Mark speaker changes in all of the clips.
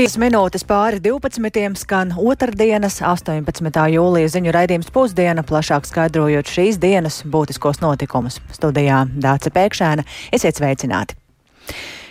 Speaker 1: 5 minūtes pāri 12. skan otrdienas, 18. jūlijas ziņu raidījums pusdiena, plašāk skaidrojot šīs dienas būtiskos notikumus. Studijā Dāca Pēkšēna, esiet sveicināti!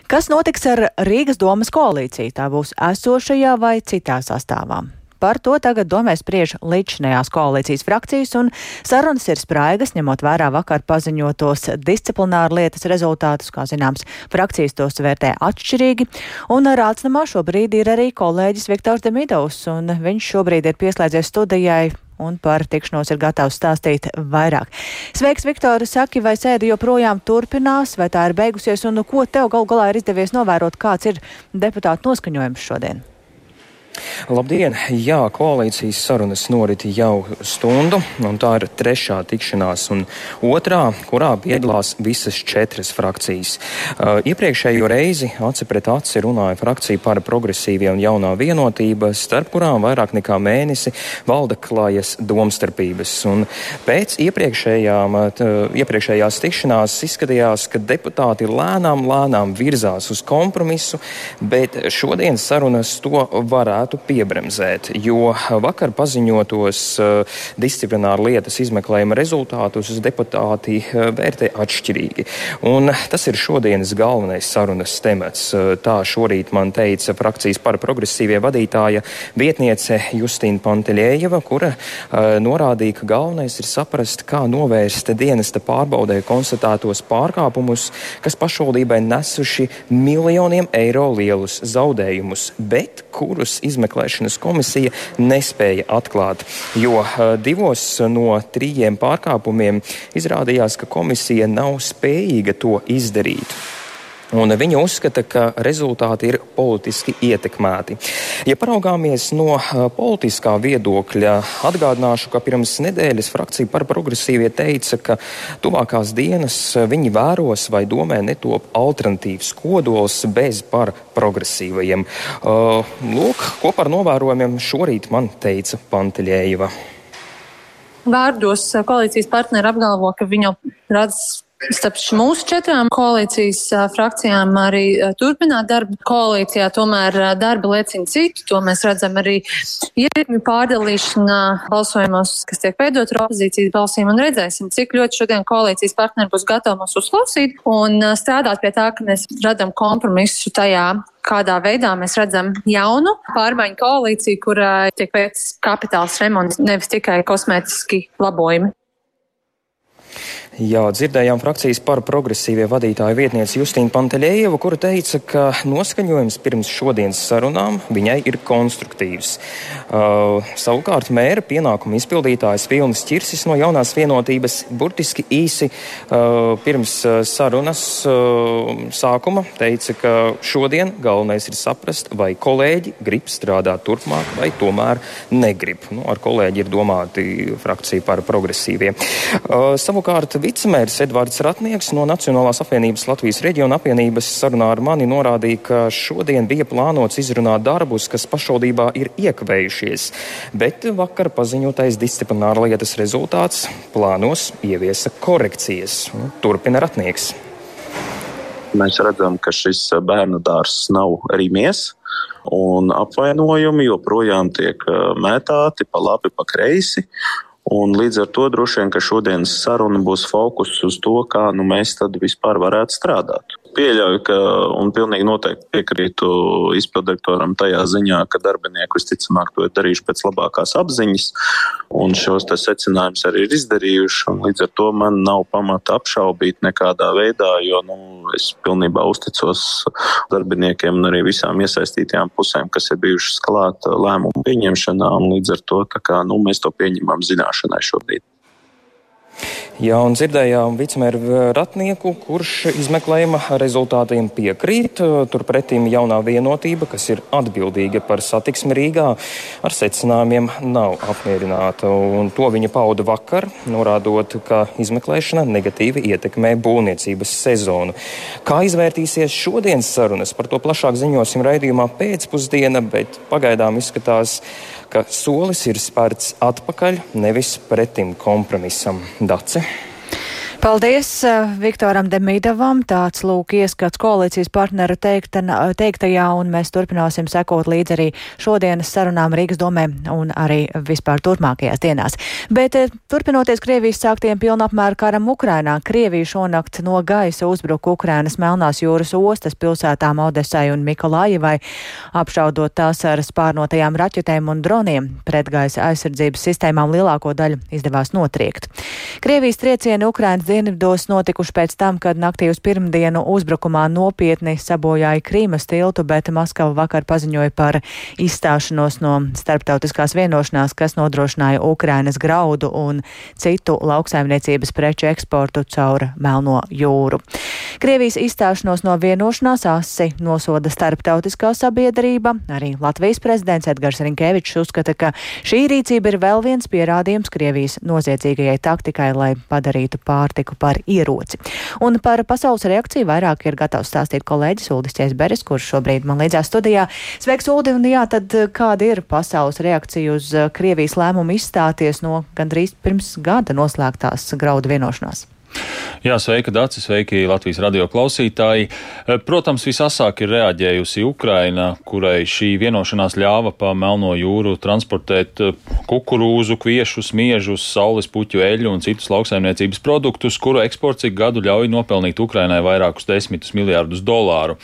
Speaker 1: Kas notiks ar Rīgas domas koalīciju? Tā būs esošajā vai citā sastāvā? Par to tagad domē spriež līdzinējās koalīcijas frakcijas, un sarunas ir spraigas, ņemot vērā vakar paziņotos disciplināru lietas rezultātus. Kā zināms, frakcijas tos vērtē atšķirīgi, un rācnamā šobrīd ir arī kolēģis Viktors Demidovs, un viņš šobrīd ir pieslēdzies studijai un par tikšanos ir gatavs stāstīt vairāk. Sveiks, Viktor! Saki, vai sēde joprojām turpinās, vai tā ir beigusies, un ko tev gal galā ir izdevies novērot, kāds ir deputātu noskaņojums šodien?
Speaker 2: Labdien! Jā, koalīcijas sarunas norit jau stundu, un tā ir trešā tikšanās un otrā, kurā piedalās visas četras frakcijas. Uh, iepriekšējo reizi aci pret aci runāja frakcija par progresīvie un jaunā vienotība, starp kurām vairāk nekā mēnesi valda klājas domstarpības. Un pēc iepriekšējām, t, iepriekšējās tikšanās izskatījās, ka deputāti lēnām, lēnām virzās uz kompromisu, bet šodienas sarunas to varētu varētu piebremzēt, jo vakar paziņotos uh, disciplināru lietas izmeklējuma rezultātus deputāti uh, vērtē atšķirīgi. Un tas ir šodienas galvenais sarunas temats. Uh, tā šorīt man teica frakcijas par progresīvie vadītāja vietniece Justīna Panteļējeva, kura norādīja, ka galvenais ir saprast, kā novērst dienesta pārbaudē konstatētos pārkāpumus, kas pašvaldībai nesuši miljoniem eiro lielus zaudējumus, bet kurus izmeklēšanas komisija nespēja atklāt, jo divos no trījiem pārkāpumiem izrādījās, ka komisija nav spējīga to izdarīt. Un viņa uzskata, ka rezultāti ir politiski ietekmēti. Ja paraugāmies no politiskā viedokļa, atgādināšu, ka pirms nedēļas frakcija par progresīvie teica, ka tuvākās dienas viņi vēros vai domē netop alternatīvs kodols bez par progresīvajiem. Uh, lūk, ko par novērojumiem šorīt man teica Panteļējeva.
Speaker 3: Vārdos koalīcijas partneri apgalvo, ka viņi redz Starp mūsu četrām koalīcijas frakcijām arī turpināt darbu koalīcijā, tomēr darba liecina citu. To mēs redzam arī ietekmi pārdalīšanā balsojumos, kas tiek veidot ar opozīcijas balsīm, un redzēsim, cik ļoti šodien koalīcijas partneri būs gatavi mūs uzklausīt un strādāt pie tā, ka mēs radam kompromisu tajā, kādā veidā mēs redzam jaunu pārmaiņu koalīciju, kurā tiek veikts kapitāls remonts, nevis tikai kosmētiski labojumi.
Speaker 2: Jā, dzirdējām frakcijas par progresīvie vadītāju vietnieci Justīnu Panteļējevu, kura teica, ka noskaņojums pirms šodienas sarunām viņai ir konstruktīvs. Uh, savukārt mēra pienākumu izpildītājs Vilnis Čirsis no jaunās vienotības burtiski īsi uh, pirms uh, sarunas uh, sākuma teica, ka šodien galvenais ir saprast, vai kolēģi grib strādāt turpmāk vai tomēr negrib. Nu, ar kolēģi ir domāti frakcija par progresīviem. Uh, savukārt vicemērs Edvards Ratnieks no Nacionālās apvienības Latvijas reģiona apvienības sarunā ar mani norādīja, ka šodien bija plānots izrunāt darbus, kas pašvaldībā ir iekavējušies, bet vakar paziņotais disciplināra lietas rezultāts plānos ieviesa korekcijas. Turpina Ratnieks.
Speaker 4: Mēs redzam, ka šis bērnu dārsts nav rīmies, un apvainojumi joprojām tiek mētāti pa labi, pa kreisi. Un līdz ar to droši vien, ka šodienas saruna būs fokus uz to, kā nu, mēs tad vispār varētu strādāt. Pieļauju, ka un pilnīgi noteikti piekrītu izpildirektoram tajā ziņā, ka darbinieki visticamāk to ir darījuši pēc labākās apziņas, un šos secinājumus arī ir izdarījuši. Līdz ar to man nav pamata apšaubīt nekādā veidā, jo nu, es pilnībā uzticos darbiniekiem un arī visām iesaistītajām pusēm, kas ir bijušas klāt lēmumu pieņemšanā, un līdz ar to kā, nu, mēs to pieņemam zināšanai šobrīd.
Speaker 2: Jā, un dzirdējām vicemēru Ratnieku, kurš izmeklējuma rezultātiem piekrīt. Turpretīm jaunā vienotība, kas ir atbildīga par satiksmi Rīgā, ar secinājumiem nav apmierināta. Un to viņa pauda vakar, norādot, ka izmeklēšana negatīvi ietekmē būvniecības sezonu. Kā izvērtīsies šodienas sarunas, par to plašāk ziņosim raidījumā pēcpusdiena, bet pagaidām izskatās, ka solis ir spērts atpakaļ, nevis pretim kompromisam. Dace.
Speaker 1: Paldies uh, Viktoram Demidovam. Tāds lūk ieskats koalīcijas partneru teikta, teiktajā, un mēs turpināsim sekot līdz arī šodienas sarunām Rīgas domē un arī vispār turpmākajās dienās. Bet uh, turpinoties Krievijas sāktiem pilnapmēra karam Ukrainā, Krievija šonakt no gaisa uzbruka Ukrainas Melnās jūras ostas pilsētām Odesai un Mikolājevai, apšaudot tās ar spārnotajām raķetēm un droniem. Pretgaisa aizsardzības sistēmām lielāko daļu izdevās notriekt. Krievijas triecieni Ukrainas dienvidos notikuši pēc tam, kad naktī uz pirmdienu uzbrukumā nopietni sabojāja Krīmas tiltu, bet Maskava vakar paziņoja par izstāšanos no starptautiskās vienošanās, kas nodrošināja Ukrainas graudu un citu lauksaimniecības preču eksportu caur Melno jūru. Krievijas izstāšanos no vienošanās asi nosoda starptautiskā sabiedrība. Arī Latvijas prezidents Edgars Rinkevičs uzskata, ka šī rīcība ir vēl viens pierādījums Krievijas noziedzīgajai taktikai, lai padarītu pārtiku pārtiku par ieroci. Un par pasaules reakciju vairāk ir gatavs stāstīt kolēģis Uldis Čēsberis, kurš šobrīd man līdzās studijā. Sveiks, Uldi, un jā, tad eh, kāda ir pasaules reakcija uz eh, Krievijas lēmumu izstāties no gandrīz pirms gada noslēgtās graudu vienošanās?
Speaker 5: Jā, sveika, Dārcis, sveiki Latvijas radio klausītāji. Eh, protams, visasāk ir reaģējusi Ukraina, kurai šī vienošanās ļāva pa Melno jūru transportēt eh, kukurūzu, kviešus, miežus, saules puķu eļu un citus lauksaimniecības produktus, kuru eksports ik gadu ļauj nopelnīt Ukrainai vairākus desmitus miljārdus dolāru.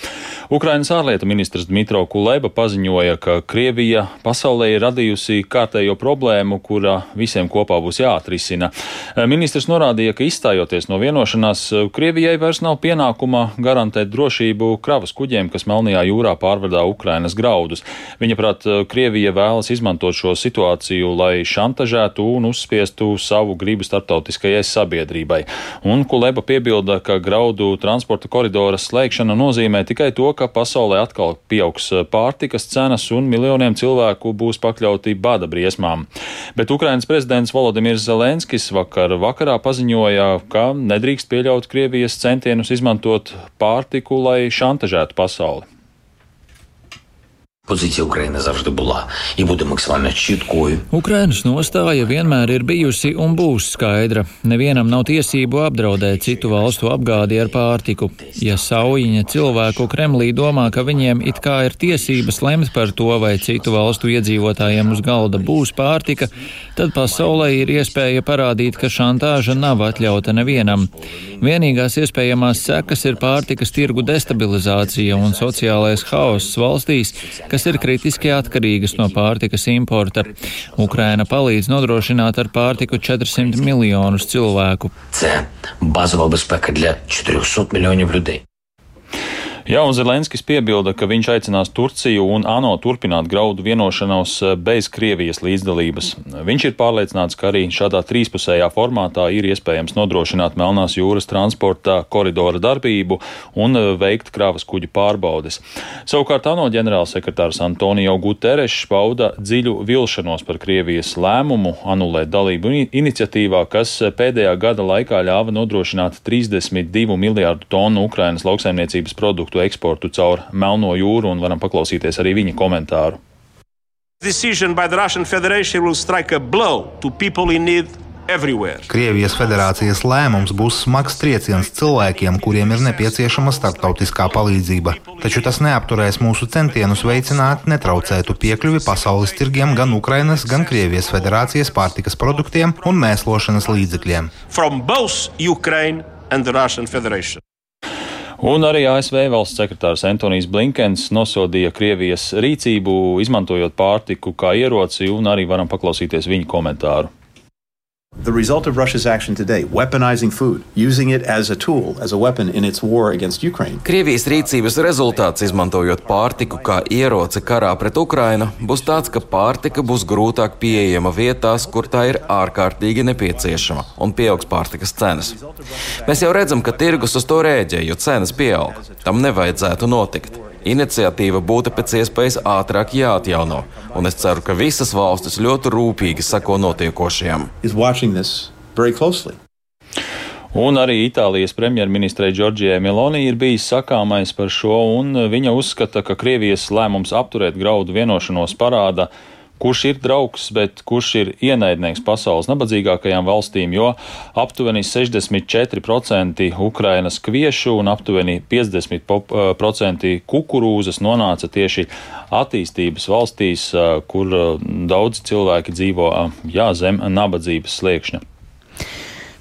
Speaker 5: Ukrainas ārlietu ministrs Dmitro Kuleba paziņoja, ka Krievija pasaulē ir radījusi kārtējo problēmu, kura visiem kopā būs jāatrisina. Eh, ministrs norādīja, ka izstājoties izstājoties no vienošanās, Krievijai vairs nav pienākuma garantēt drošību kravas kuģiem, kas Melnajā jūrā pārvadā Ukrainas graudus. Viņa prāt, Krievija vēlas izmantot šo situāciju, lai šantažētu un uzspiestu savu gribu starptautiskajai sabiedrībai. Un Kuleba piebilda, ka graudu transporta koridora slēgšana nozīmē tikai to, ka pasaulē atkal pieaugs pārtikas cenas un miljoniem cilvēku būs pakļauti bada briesmām. Bet Ukrainas prezidents Volodimirs Zelenskis vakar vakarā paziņoja, ka nedrīkst pieļaut Krievijas centienus izmantot pārtiku, lai šantažētu pasauli.
Speaker 6: Pozīcija Ukraina завжди була і буде максимально чіткою.
Speaker 7: Ukrainas nostāja vienmēr ir bijusi un būs skaidra. Nevienam nav tiesību apdraudēt citu valstu apgādi ar pārtiku. Ja saujiņa cilvēku Kremlī domā, ka viņiem it kā ir tiesības lemt par to, vai citu valstu iedzīvotājiem uz galda būs pārtika, tad pasaulē ir iespēja parādīt, ka šantāža nav atļauta nevienam. Vienīgās iespējamās sekas ir pārtikas tirgu destabilizācija un sociālais haoss valstīs, kas ir kritiski atkarīgas no pārtikas importa. Ukraina palīdz nodrošināt ar pārtiku 400 miljonus cilvēku.
Speaker 5: Jā, un Zelenskis piebilda, ka viņš aicinās Turciju un ANO turpināt graudu vienošanos eh, bez Krievijas līdzdalības. Viņš ir pārliecināts, ka arī šādā trīspusējā formātā ir iespējams nodrošināt Melnās jūras transporta koridora darbību un eh, veikt kravas kuģu pārbaudes. Savukārt ANO ģenerālsekretārs Antonio Guterres pauda dziļu vilšanos par Krievijas lēmumu anulēt dalību iniciatīvā, kas pēdējā gada laikā ļāva nodrošināt 32 miljārdu tonu Ukrainas lauksaimniecības produktu produktu eksportu caur Melno jūru, un varam paklausīties arī viņa komentāru.
Speaker 8: Decision by the Russian Federation will strike a blow to people in need Everywhere.
Speaker 9: Krievijas federācijas lēmums būs smags trieciens cilvēkiem, kuriem ir nepieciešama starptautiskā palīdzība. Taču tas neapturēs mūsu centienus veicināt netraucētu piekļuvi pasaules tirgiem gan Ukrainas, gan Krievijas federācijas pārtikas produktiem un mēslošanas līdzekļiem.
Speaker 5: Un arī ASV valsts sekretārs Antonijs Blinkens nosodīja Krievijas rīcību, izmantojot pārtiku kā ieroci, un arī varam paklausīties viņa komentāru.
Speaker 10: The result of Russia's action today, weaponizing food, using it as a tool, as a weapon in its war against Ukraine.
Speaker 11: Krievijas rīcības rezultāts, izmantojot pārtiku kā ieroci karā pret Ukrainu, būs tāds, ka pārtika būs grūtāk pieejama vietās, kur tā ir ārkārtīgi nepieciešama, un pieaugs pārtikas cenas. Mēs jau redzam, ka tirgus uz to rēģē, jo cenas pieaug. Tam nevajadzētu notikt. Iniciatīva būtu pēc iespējas ātrāk jāatjauno, un es ceru, ka visas valstis ļoti rūpīgi sako notiekošajam.
Speaker 5: Un arī Itālijas premjerministrei Džordžijai Meloni ir bijis sakāmais par šo, un viņa uzskata, ka Krievijas lēmums apturēt graudu vienošanos parāda, kurš ir draugs, bet kurš ir ienaidnieks pasaules nabadzīgākajām valstīm, jo aptuveni 64% Ukrainas kviešu un aptuveni 50% kukurūzas nonāca tieši attīstības valstīs, kur daudzi cilvēki dzīvo jā, zem nabadzības sliekšņa.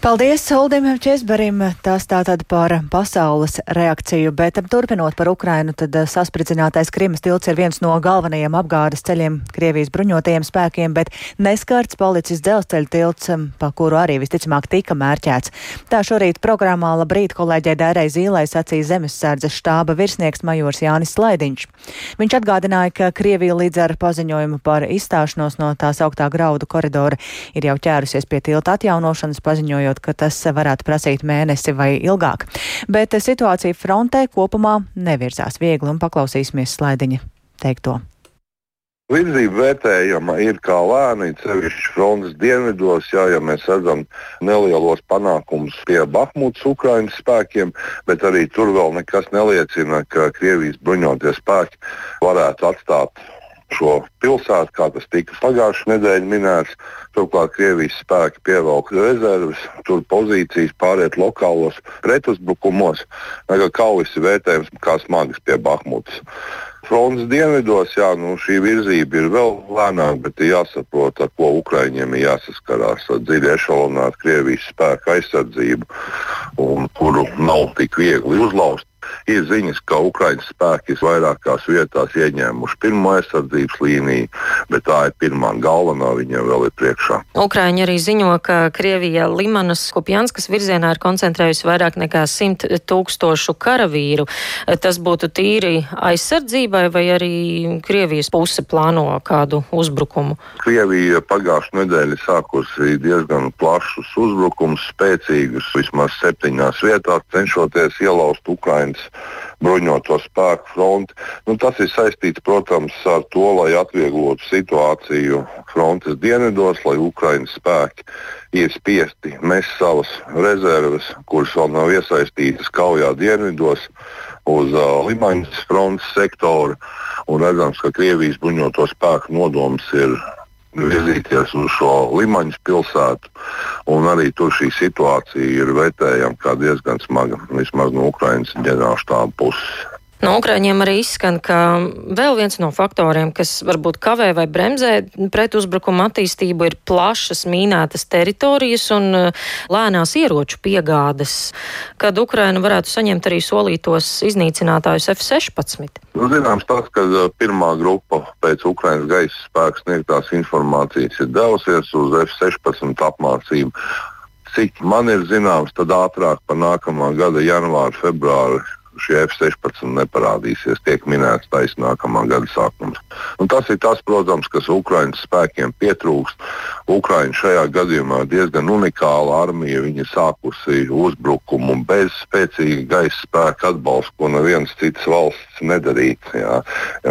Speaker 1: Paldies Uldim Česberim. Tas tātad par pasaules reakciju, bet turpinot par Ukrainu, tad saspridzinātais Krimas tilts ir viens no galvenajiem apgādes ceļiem Krievijas bruņotajiem spēkiem, bet neskārts palicis dzelzceļa tilts, pa kuru arī visticamāk tika mērķēts. Tā šorīt programmā labrīt kolēģē Dērai Zīlai sacīja zemesardzes štāba virsnieks majors Jānis Slaidiņš. Viņš atgādināja, ka Krievija līdz ar paziņojumu par izstāšanos no tās augtā graudu koridora ir jau ķērusies pie tilta atjaunošanas, paziņojot pieļaujot, ka tas varētu prasīt mēnesi vai ilgāk. Bet situācija frontē kopumā nevirzās viegli un paklausīsimies slaidiņa teikto.
Speaker 12: Virzība vērtējama ir kā lēna, sevišķi frontes dienvidos, jā, ja mēs redzam nelielos panākumus pie Bahmutas Ukraiņas spēkiem, bet arī tur vēl nekas neliecina, ka Krievijas bruņoties spēki varētu atstāt šo pilsētu, kā tas tika pagājušajā nedēļā minēts. Turklāt Krievijas spēki pievelk rezerves, tur pozīcijas pāriet lokālos pretuzbrukumos. Kaujas ir vērtējums kā smagas pie Bahmutas. Frontes dienvidos jā, nu, šī virzība ir vēl lēnāka, bet ir jāsaprot, ar ko Ukraiņiem ir jāsaskarās ar dziļi ešalonētu Krievijas spēku aizsardzību, un kuru nav tik viegli uzlauzt. Ir ziņas, ka Ukraiņas spēki vairākās vietās ieņēmuši pirmo aizsardzības līniju, bet tā ir pirmā galvenā, viņiem vēl ir priekšā.
Speaker 13: Ukraiņi arī ziņo, ka Krievija Limanas Kupjanskas virzienā ir koncentrējusi vairāk nekā 100 tūkstošu karavīru. Tas būtu tīri aizsardzībai vai arī Krievijas puse plāno kādu uzbrukumu?
Speaker 12: Krievija pagājušā nedēļa sākusi diezgan plašus uzbrukumus, spēcīgus vismaz septiņās vietās, cenšoties ielauzt Ukraiņu Ukrainas bruņoto spēku fronti. Nu, tas ir saistīts, protams, ar to, lai atvieglotu situāciju frontes dienvidos, lai Ukraiņas spēki ir spiesti mest savas rezerves, kuras vēl nav iesaistītas kaujā dienvidos, uz uh, Limaņas frontes sektoru. Un redzams, ka Krievijas bruņoto spēku nodoms ir virzīties uz šo Limaņas pilsētu. Arī tur šī situācija ir vērtējama diezgan smaga, vismaz no Ukraiņas ģenerālštāba puses.
Speaker 13: No Ukraiņiem arī izskan, ka vēl viens no faktoriem, kas varbūt kavē vai bremzē pretuzbrukuma attīstību, ir plašas mīnētas teritorijas un uh, lēnās ieroču piegādes, kad Ukraina varētu saņemt arī solītos iznīcinātājus F-16.
Speaker 12: Nu, zināms, tas, ka uh, pirmā grupa pēc Ukrainas gaisa spēku sniegtās informācijas ir devusies uz F-16 apmācību. Cik man ir zināms, tad ātrāk par nākamā gada janvāru, februāru šie F-16 neparādīsies, tiek minēts taisnība nākamā gada sākums. Un tas ir tas, protams, kas Ukraiņas spēkiem pietrūkst. Ukraiņa šajā gadījumā ir diezgan unikāla armija. Viņa sākusi uzbrukumu bez spēcīga gaisa spēka atbalsta, ko nevienas citas valsts nedarītu. Ja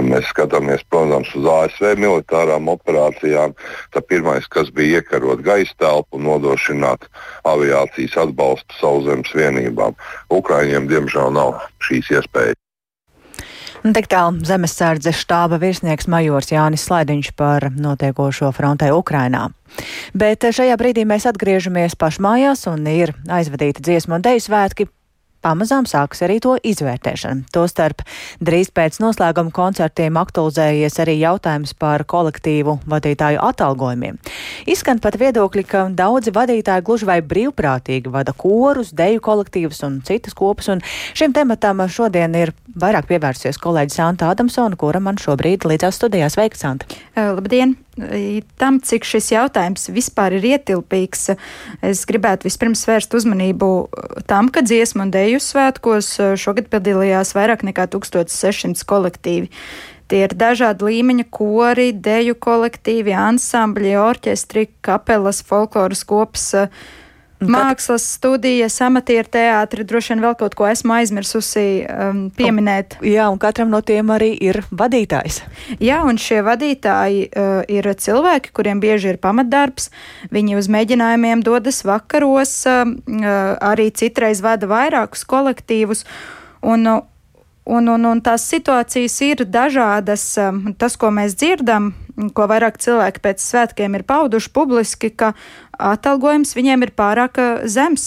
Speaker 12: mēs skatāmies, protams, uz ASV militārām operācijām, tad pirmais, kas bija iekarot gaisa telpu un nodrošināt aviācijas atbalstu sauszemes vienībām. Ukraiņiem, diemžēl, nav šīs iespējas.
Speaker 1: Tik tālu zemesardzes štāba virsnieks majors Jānis Slaidiņš par notiekošo frontē Ukrainā. Bet šajā brīdī mēs atgriežamies pašmājās un ir aizvadīti dziesmu un deju svētki pamazām sāks arī to izvērtēšana. Tostarp drīz pēc noslēguma koncertiem aktualizējies arī jautājums par kolektīvu vadītāju atalgojumiem. Izskan pat viedokļi, ka daudzi vadītāji gluži vai brīvprātīgi vada korus, deju kolektīvus un citas kopas, un šim tematam šodien ir vairāk pievērsies kolēģis Santa Adamsona, kura man šobrīd līdzās studijās. Sveika, Santa!
Speaker 14: Labdien! Tam, cik šis jautājums vispār ir ietilpīgs, es gribētu vispirms vērst uzmanību tam, ka dziesmu un deju svētkos šogad piedalījās vairāk nekā 1600 kolektīvi. Tie ir dažādi līmeņa kori, deju kolektīvi, ansambļi, orķestri, kapelas, folkloras kopas Mākslas studijas, amatieru teātri, droši vien vēl kaut ko esmu aizmirsusi um, pieminēt.
Speaker 1: Jā, un katram no tiem arī ir vadītājs.
Speaker 14: Jā, un šie vadītāji uh, ir cilvēki, kuriem bieži ir pamatdarbs. Viņi uz mēģinājumiem dodas vakaros, uh, arī citreiz vada vairākus kolektīvus. Un, uh, Un, un, un tās situācijas ir dažādas. Um, tas, ko mēs dzirdam, ko vairāk cilvēki pēc svētkiem ir pauduši publiski, ka atalgojums viņiem ir pārāk zems,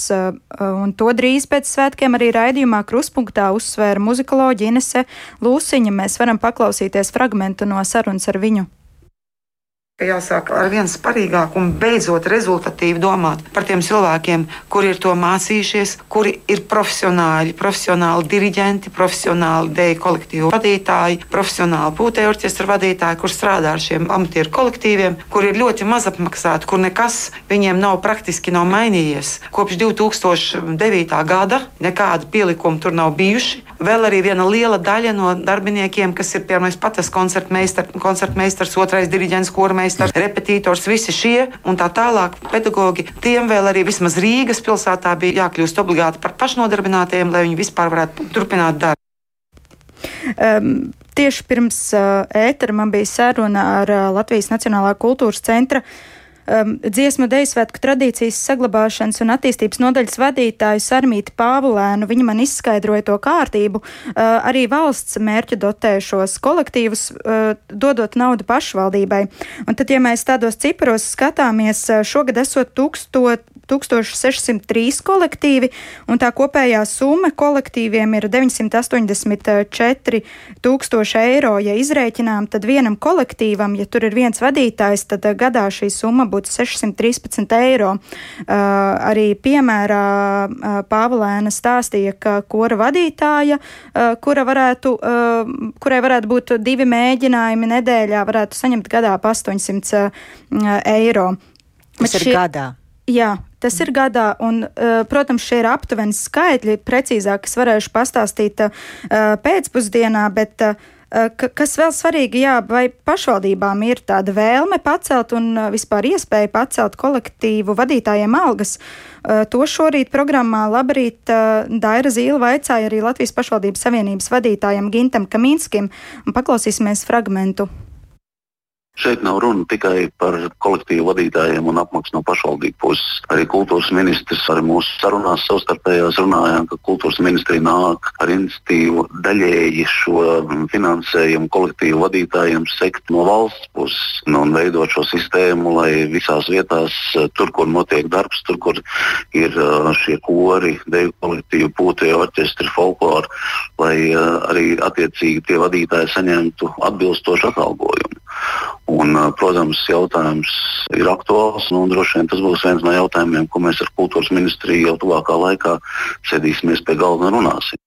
Speaker 14: un to drīz pēc svētkiem arī raidījumā Kruspunktā uzsvēra muzikoloģi Inese Lūsiņa. Mēs varam paklausīties fragmentu no sarunas ar viņu
Speaker 15: jāsāk ar vien sparīgāk un beidzot rezultatīvi domāt par tiem cilvēkiem, kuri ir to mācījušies, kuri ir profesionāļi, profesionāli diriģenti, profesionāli dēļu kolektīvu vadītāji, profesionāli pūtēju orķestra vadītāji, kur strādā ar šiem amatieru kolektīviem, kur ir ļoti maz apmaksāti, kur nekas viņiem nav praktiski nav mainījies. Kopš 2009. gada nekāda pielikuma tur nav bijuši. Vēl arī viena liela daļa no darbiniekiem, kas ir piemēram pats koncertmeistars, koncertmeistars, otrais diriģents, kormeistars, repetitors, visi šie un tā tālāk pedagogi. Tiem vēl arī vismaz Rīgas pilsētā bija jākļūst obligāti par pašnodarbinātiem, lai viņi vispār varētu turpināt darbu.
Speaker 14: Um, tieši pirms uh, ētera man bija saruna ar uh, Latvijas Nacionālā kultūras centra uh, um, dziesmu deju svētku tradīcijas saglabāšanas un attīstības nodaļas vadītāju Sarmīti Pāvulēnu. Viņa man izskaidroja to kārtību. Uh, arī valsts mērķu dotē šos kolektīvus, uh, dodot naudu pašvaldībai. Un tad, ja mēs tādos ciparos skatāmies, uh, šogad esot tūkstot 1603 kolektīvi, un tā kopējā summa kolektīviem ir 984 tūkstoši eiro. Ja izrēķinām, tad vienam kolektīvam, ja tur ir viens vadītājs, tad uh, gadā šī summa būtu 613 eiro. Uh, arī piemērā uh, Pāvlēna stāstīja, ka kora vadītāja, uh, kura varētu, uh, kurai varētu būt divi mēģinājumi nedēļā, varētu saņemt gadā pa 800 uh, eiro.
Speaker 1: Tas ir šie... gadā.
Speaker 14: Jā, tas ir gadā, un, uh, protams, šie ir aptuveni skaitļi. Precīzāk es varēšu pastāstīt uh, pēcpusdienā, bet uh, kas vēl svarīgi, jā, vai pašvaldībām ir tāda vēlme pacelt un vispār iespēja pacelt kolektīvu vadītājiem algas. To šorīt programmā Labrīt Daira Zīle vaicāja arī Latvijas pašvaldības savienības vadītājam Gintam Kamīnskim, un paklausīsimies fragmentu.
Speaker 16: Šeit nav runa tikai par kolektīvu vadītājiem un apmaksu no pašvaldību puses. Arī kultūras ministrs arī mūsu sarunās savstarpējās runājām, ka kultūras ministrija nāk ar iniciatīvu daļēji šo finansējumu kolektīvu vadītājiem sekt no valsts puses nu, un veidot šo sistēmu, lai visās vietās, tur, kur notiek darbs, tur, kur ir šie kori, deju kolektīvi, pūtie orķestri, folklori, lai arī attiecīgi tie vadītāji saņemtu atbilstošu atalgojumu. Un, protams, jautājums ir aktuāls. Nu, droši vien tas būs viens no jautājumiem, ko mēs ar kultūras ministriju jau tuvākā laikā sēdīsimies pie galda un runāsim.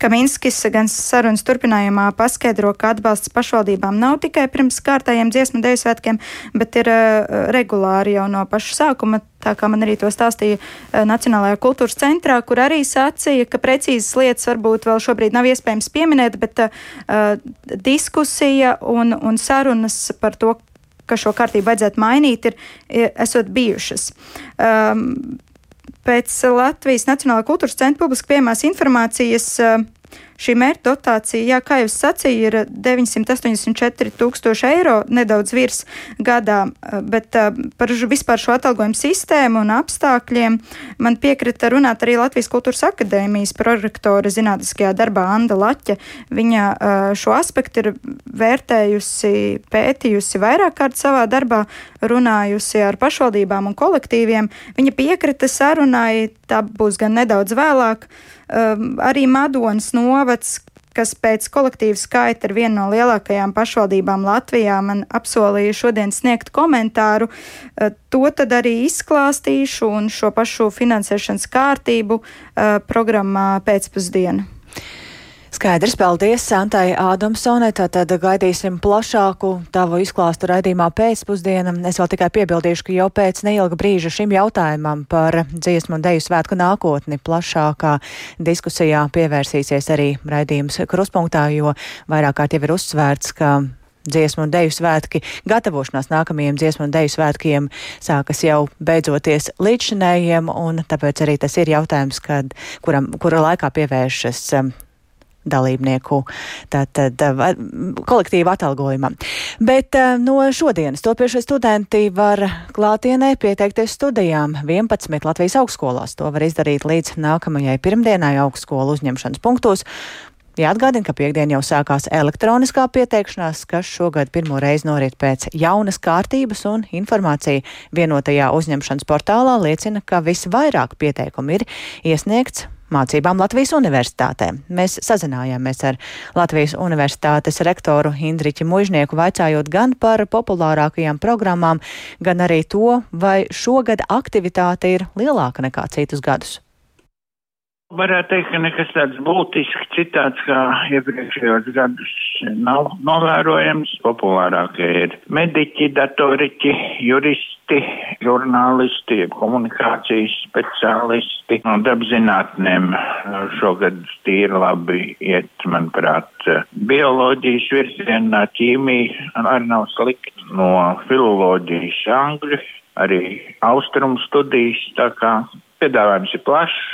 Speaker 14: Kaminskis gan sarunas turpinājumā paskaidro, ka atbalsts pašvaldībām nav tikai pirms kārtējiem dziesmu deju svētkiem, bet ir uh, regulāri jau no paša sākuma. Tā kā man arī to stāstīja uh, Nacionālajā kultūras centrā, kur arī sacīja, ka precīzas lietas varbūt vēl šobrīd nav iespējams pieminēt, bet uh, diskusija un, un sarunas par to, ka šo kārtību vajadzētu mainīt, ir, ir esot bijušas. Um, Pēc Latvijas Nacionālā kultūras centra publiski pieejamās informācijas uh, Šī mērķa dotācija, jā, kā jau sacīju, ir 984 tūkstoši eiro, nedaudz virs gadā, bet uh, par vispār šo atalgojumu sistēmu un apstākļiem man piekrita runāt arī Latvijas kultūras akadēmijas prorektore zinātniskajā darbā Anda Laķa. Viņa uh, šo aspektu ir vērtējusi, pētījusi vairāk kārt savā darbā, runājusi ar pašvaldībām un kolektīviem. Viņa piekrita sarunai, tā būs gan nedaudz vēlāk. Um, arī Madonas novads, kas pēc kolektīva skaita ir viena no lielākajām pašvaldībām Latvijā, man apsolīja šodien sniegt komentāru. Uh, to tad arī izklāstīšu un šo pašu finansēšanas kārtību uh, programmā pēcpusdienu.
Speaker 1: Skaidrs, paldies Santai Ādamsonai. Tātad gaidīsim plašāku tavu izklāstu raidījumā pēcpusdienā. Es vēl tikai piebildīšu, ka jau pēc neilga brīža šim jautājumam par dziesmu un deju svētku nākotni plašākā diskusijā pievērsīsies arī raidījums kruspunktā, jo vairāk kārt jau ir uzsvērts, ka dziesmu un deju svētki, gatavošanās nākamajiem dziesmu un deju svētkiem sākas jau beidzoties līdzšinējiem, un tāpēc arī tas ir jautājums, kad, kuram, kura laikā pievēršas dalībnieku tātad, kolektīva atalgojumam. Bet no šodienas topiešie studenti var klātienē pieteikties studijām 11 Latvijas augstskolās. To var izdarīt līdz nākamajai pirmdienai augstskolu uzņemšanas punktos. Jāatgādina, ka piekdien jau sākās elektroniskā pieteikšanās, kas šogad pirmo reizi norit pēc jaunas kārtības un informācija vienotajā uzņemšanas portālā liecina, ka visvairāk pieteikumu ir iesniegts mācībām Latvijas universitātē. Mēs sazinājāmies ar Latvijas universitātes rektoru Indriķu Mužnieku, vaicājot gan par populārākajām programmām, gan arī to, vai šogad aktivitāte ir lielāka nekā citus gadus.
Speaker 17: Varētu teikt, ka nekas tāds būtiski citāds kā iepriekšējos gadus nav novērojams. Populārākie ir mediķi, datoriķi, juristi, žurnālisti, komunikācijas speciālisti. No dabzinātnēm šogad tīri labi iet, manuprāt, bioloģijas virzienā, ķīmija arī nav slikti. No filoloģijas angļu, arī austrumu studijas, tā kā piedāvājums ir plašs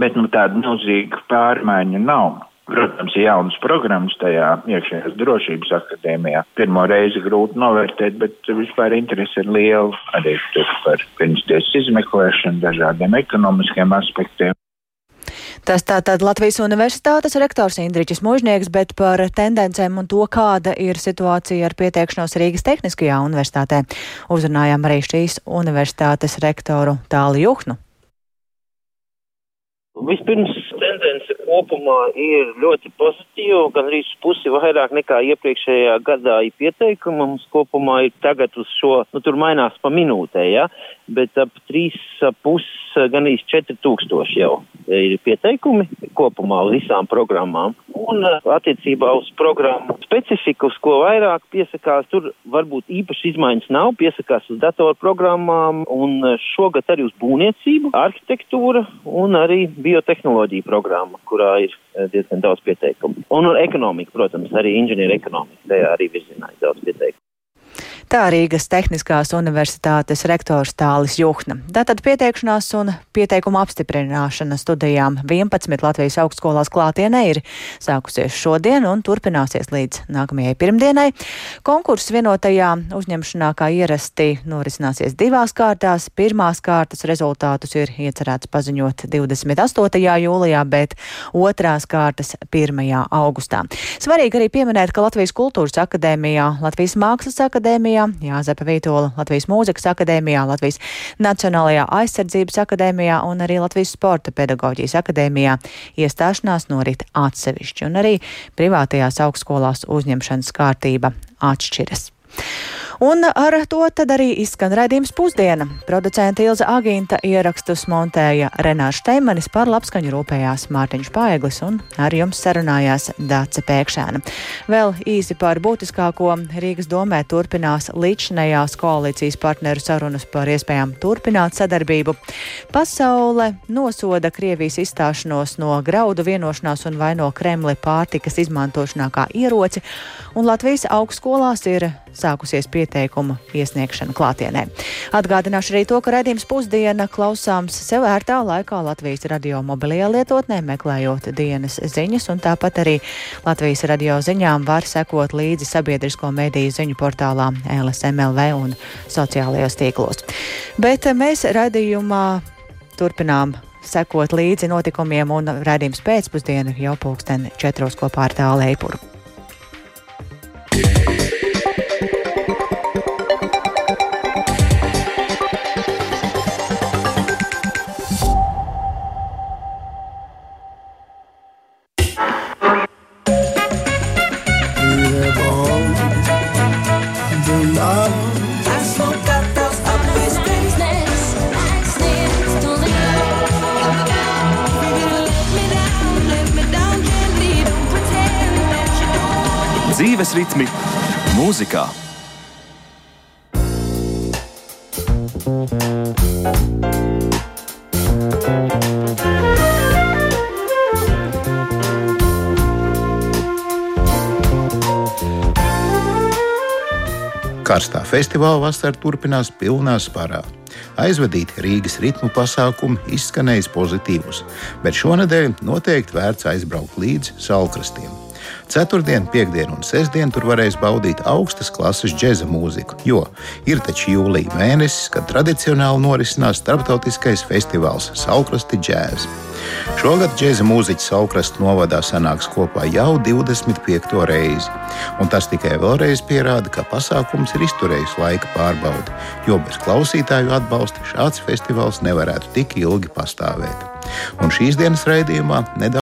Speaker 17: bet nu, tāda milzīga pārmaiņa nav. Protams, ir jaunas programmas tajā iekšējās drošības akadēmijā. Pirmo reizi grūti novērtēt, bet vispār interese ir liela arī par pirmstiesas izmeklēšanu, dažādiem ekonomiskiem aspektiem.
Speaker 1: Tas tātad Latvijas Universitātes rektors Indričs Mužnieks, bet par tendencēm un to, kāda ir situācija ar pieteikšanos Rīgas Tehniskajā universitātē, uzrunājām arī šīs universitātes rektoru Tāli Juhnu.
Speaker 18: Vispirms tendence kopumā ir ļoti pozitīva, gan arī pusi vairāk nekā iepriekšējā gadā ir pieteikumu. Mums kopumā ir tagad uz šo, nu tur mainās pa minūtē, ja, bet ap 3,5, gan īsti 4 tūkstoši jau ir pieteikumi kopumā uz visām programmām. Un attiecībā uz programmu specifiku, uz ko vairāk piesakās, tur varbūt īpaši izmaiņas nav, piesakās uz datorprogrammām un šogad arī uz būvniecību, arhitektūra un arī biotehnoloģija programma, kurā ir diezgan daudz pieteikumu. Un ekonomika, protams, arī inženieru ekonomika, tajā arī virzienā ir daudz pieteikumu.
Speaker 1: Tā Rīgas Tehniskās universitātes rektors Tālis Juhna. Tātad pieteikšanās un pieteikuma apstiprināšana studijām 11 Latvijas augstskolās klātienē ir sākusies šodien un turpināsies līdz nākamajai pirmdienai. Konkurss vienotajā uzņemšanā kā ierasti norisināsies divās kārtās. Pirmās kārtas rezultātus ir iecerēts paziņot 28. jūlijā, bet otrās kārtas 1. augustā. Svarīgi arī pieminēt, ka Latvijas kultūras akadēmijā, Latvijas mākslas akadēmijā, akadēmijā, Jāzepa Vītola Latvijas mūzikas akadēmijā, Latvijas Nacionālajā aizsardzības akadēmijā un arī Latvijas sporta pedagoģijas akadēmijā iestāšanās norit atsevišķi un arī privātajās augstskolās uzņemšanas kārtība atšķiras. Un ar to tad arī izskan raidījums pusdiena. Producenta Ilza Agīnta ierakstus montēja Renārs Steimanis par labskaņu rūpējās Mārtiņš Paeglis un ar jums sarunājās Dāce Pēkšēna. Vēl īsi par būtiskāko Rīgas domē turpinās līdzinējās koalīcijas partneru sarunas par iespējām turpināt sadarbību. Pasaule nosoda Krievijas izstāšanos no graudu vienošanās un vaino Kremli pārtikas izmantošanā kā ieroci, un Latvijas augstskolās ir sākusies pieteikumu iesniegšana klātienē. Atgādināšu arī to, ka redzījums pusdiena klausāms sev ērtā laikā Latvijas radio mobilajā lietotnē, meklējot dienas ziņas, un tāpat arī Latvijas radio ziņām var sekot līdzi sabiedrisko mediju ziņu portālā LSMLV un sociālajos tīklos. Bet mēs redzījumā turpinām sekot līdzi notikumiem un redzījums pēcpusdienu jau pulksten četros kopā ar tālu
Speaker 19: ritmi mūzikā.
Speaker 20: Karstā festivāla vasara turpinās pilnā spārā. Aizvadīti Rīgas ritmu pasākumi izskanējis pozitīvus, bet šonadēļ noteikti vērts aizbraukt līdz salkrastiem. Ceturtdien, piekdien un sestdien tur varēs baudīt augstas klases džēza mūziku, jo ir taču jūlija mēnesis, kad tradicionāli norisinās starptautiskais festivāls Saukrasti džēza. Šogad džēza mūziķis Saukrastu novadā sanāks kopā jau 25. reizi, un tas tikai vēlreiz pierāda, ka pasākums ir izturējis laika pārbaudi, jo bez klausītāju atbalsta šāds festivāls nevarētu tik ilgi pastāvēt. Un šīs dienas raidījumā nedaudz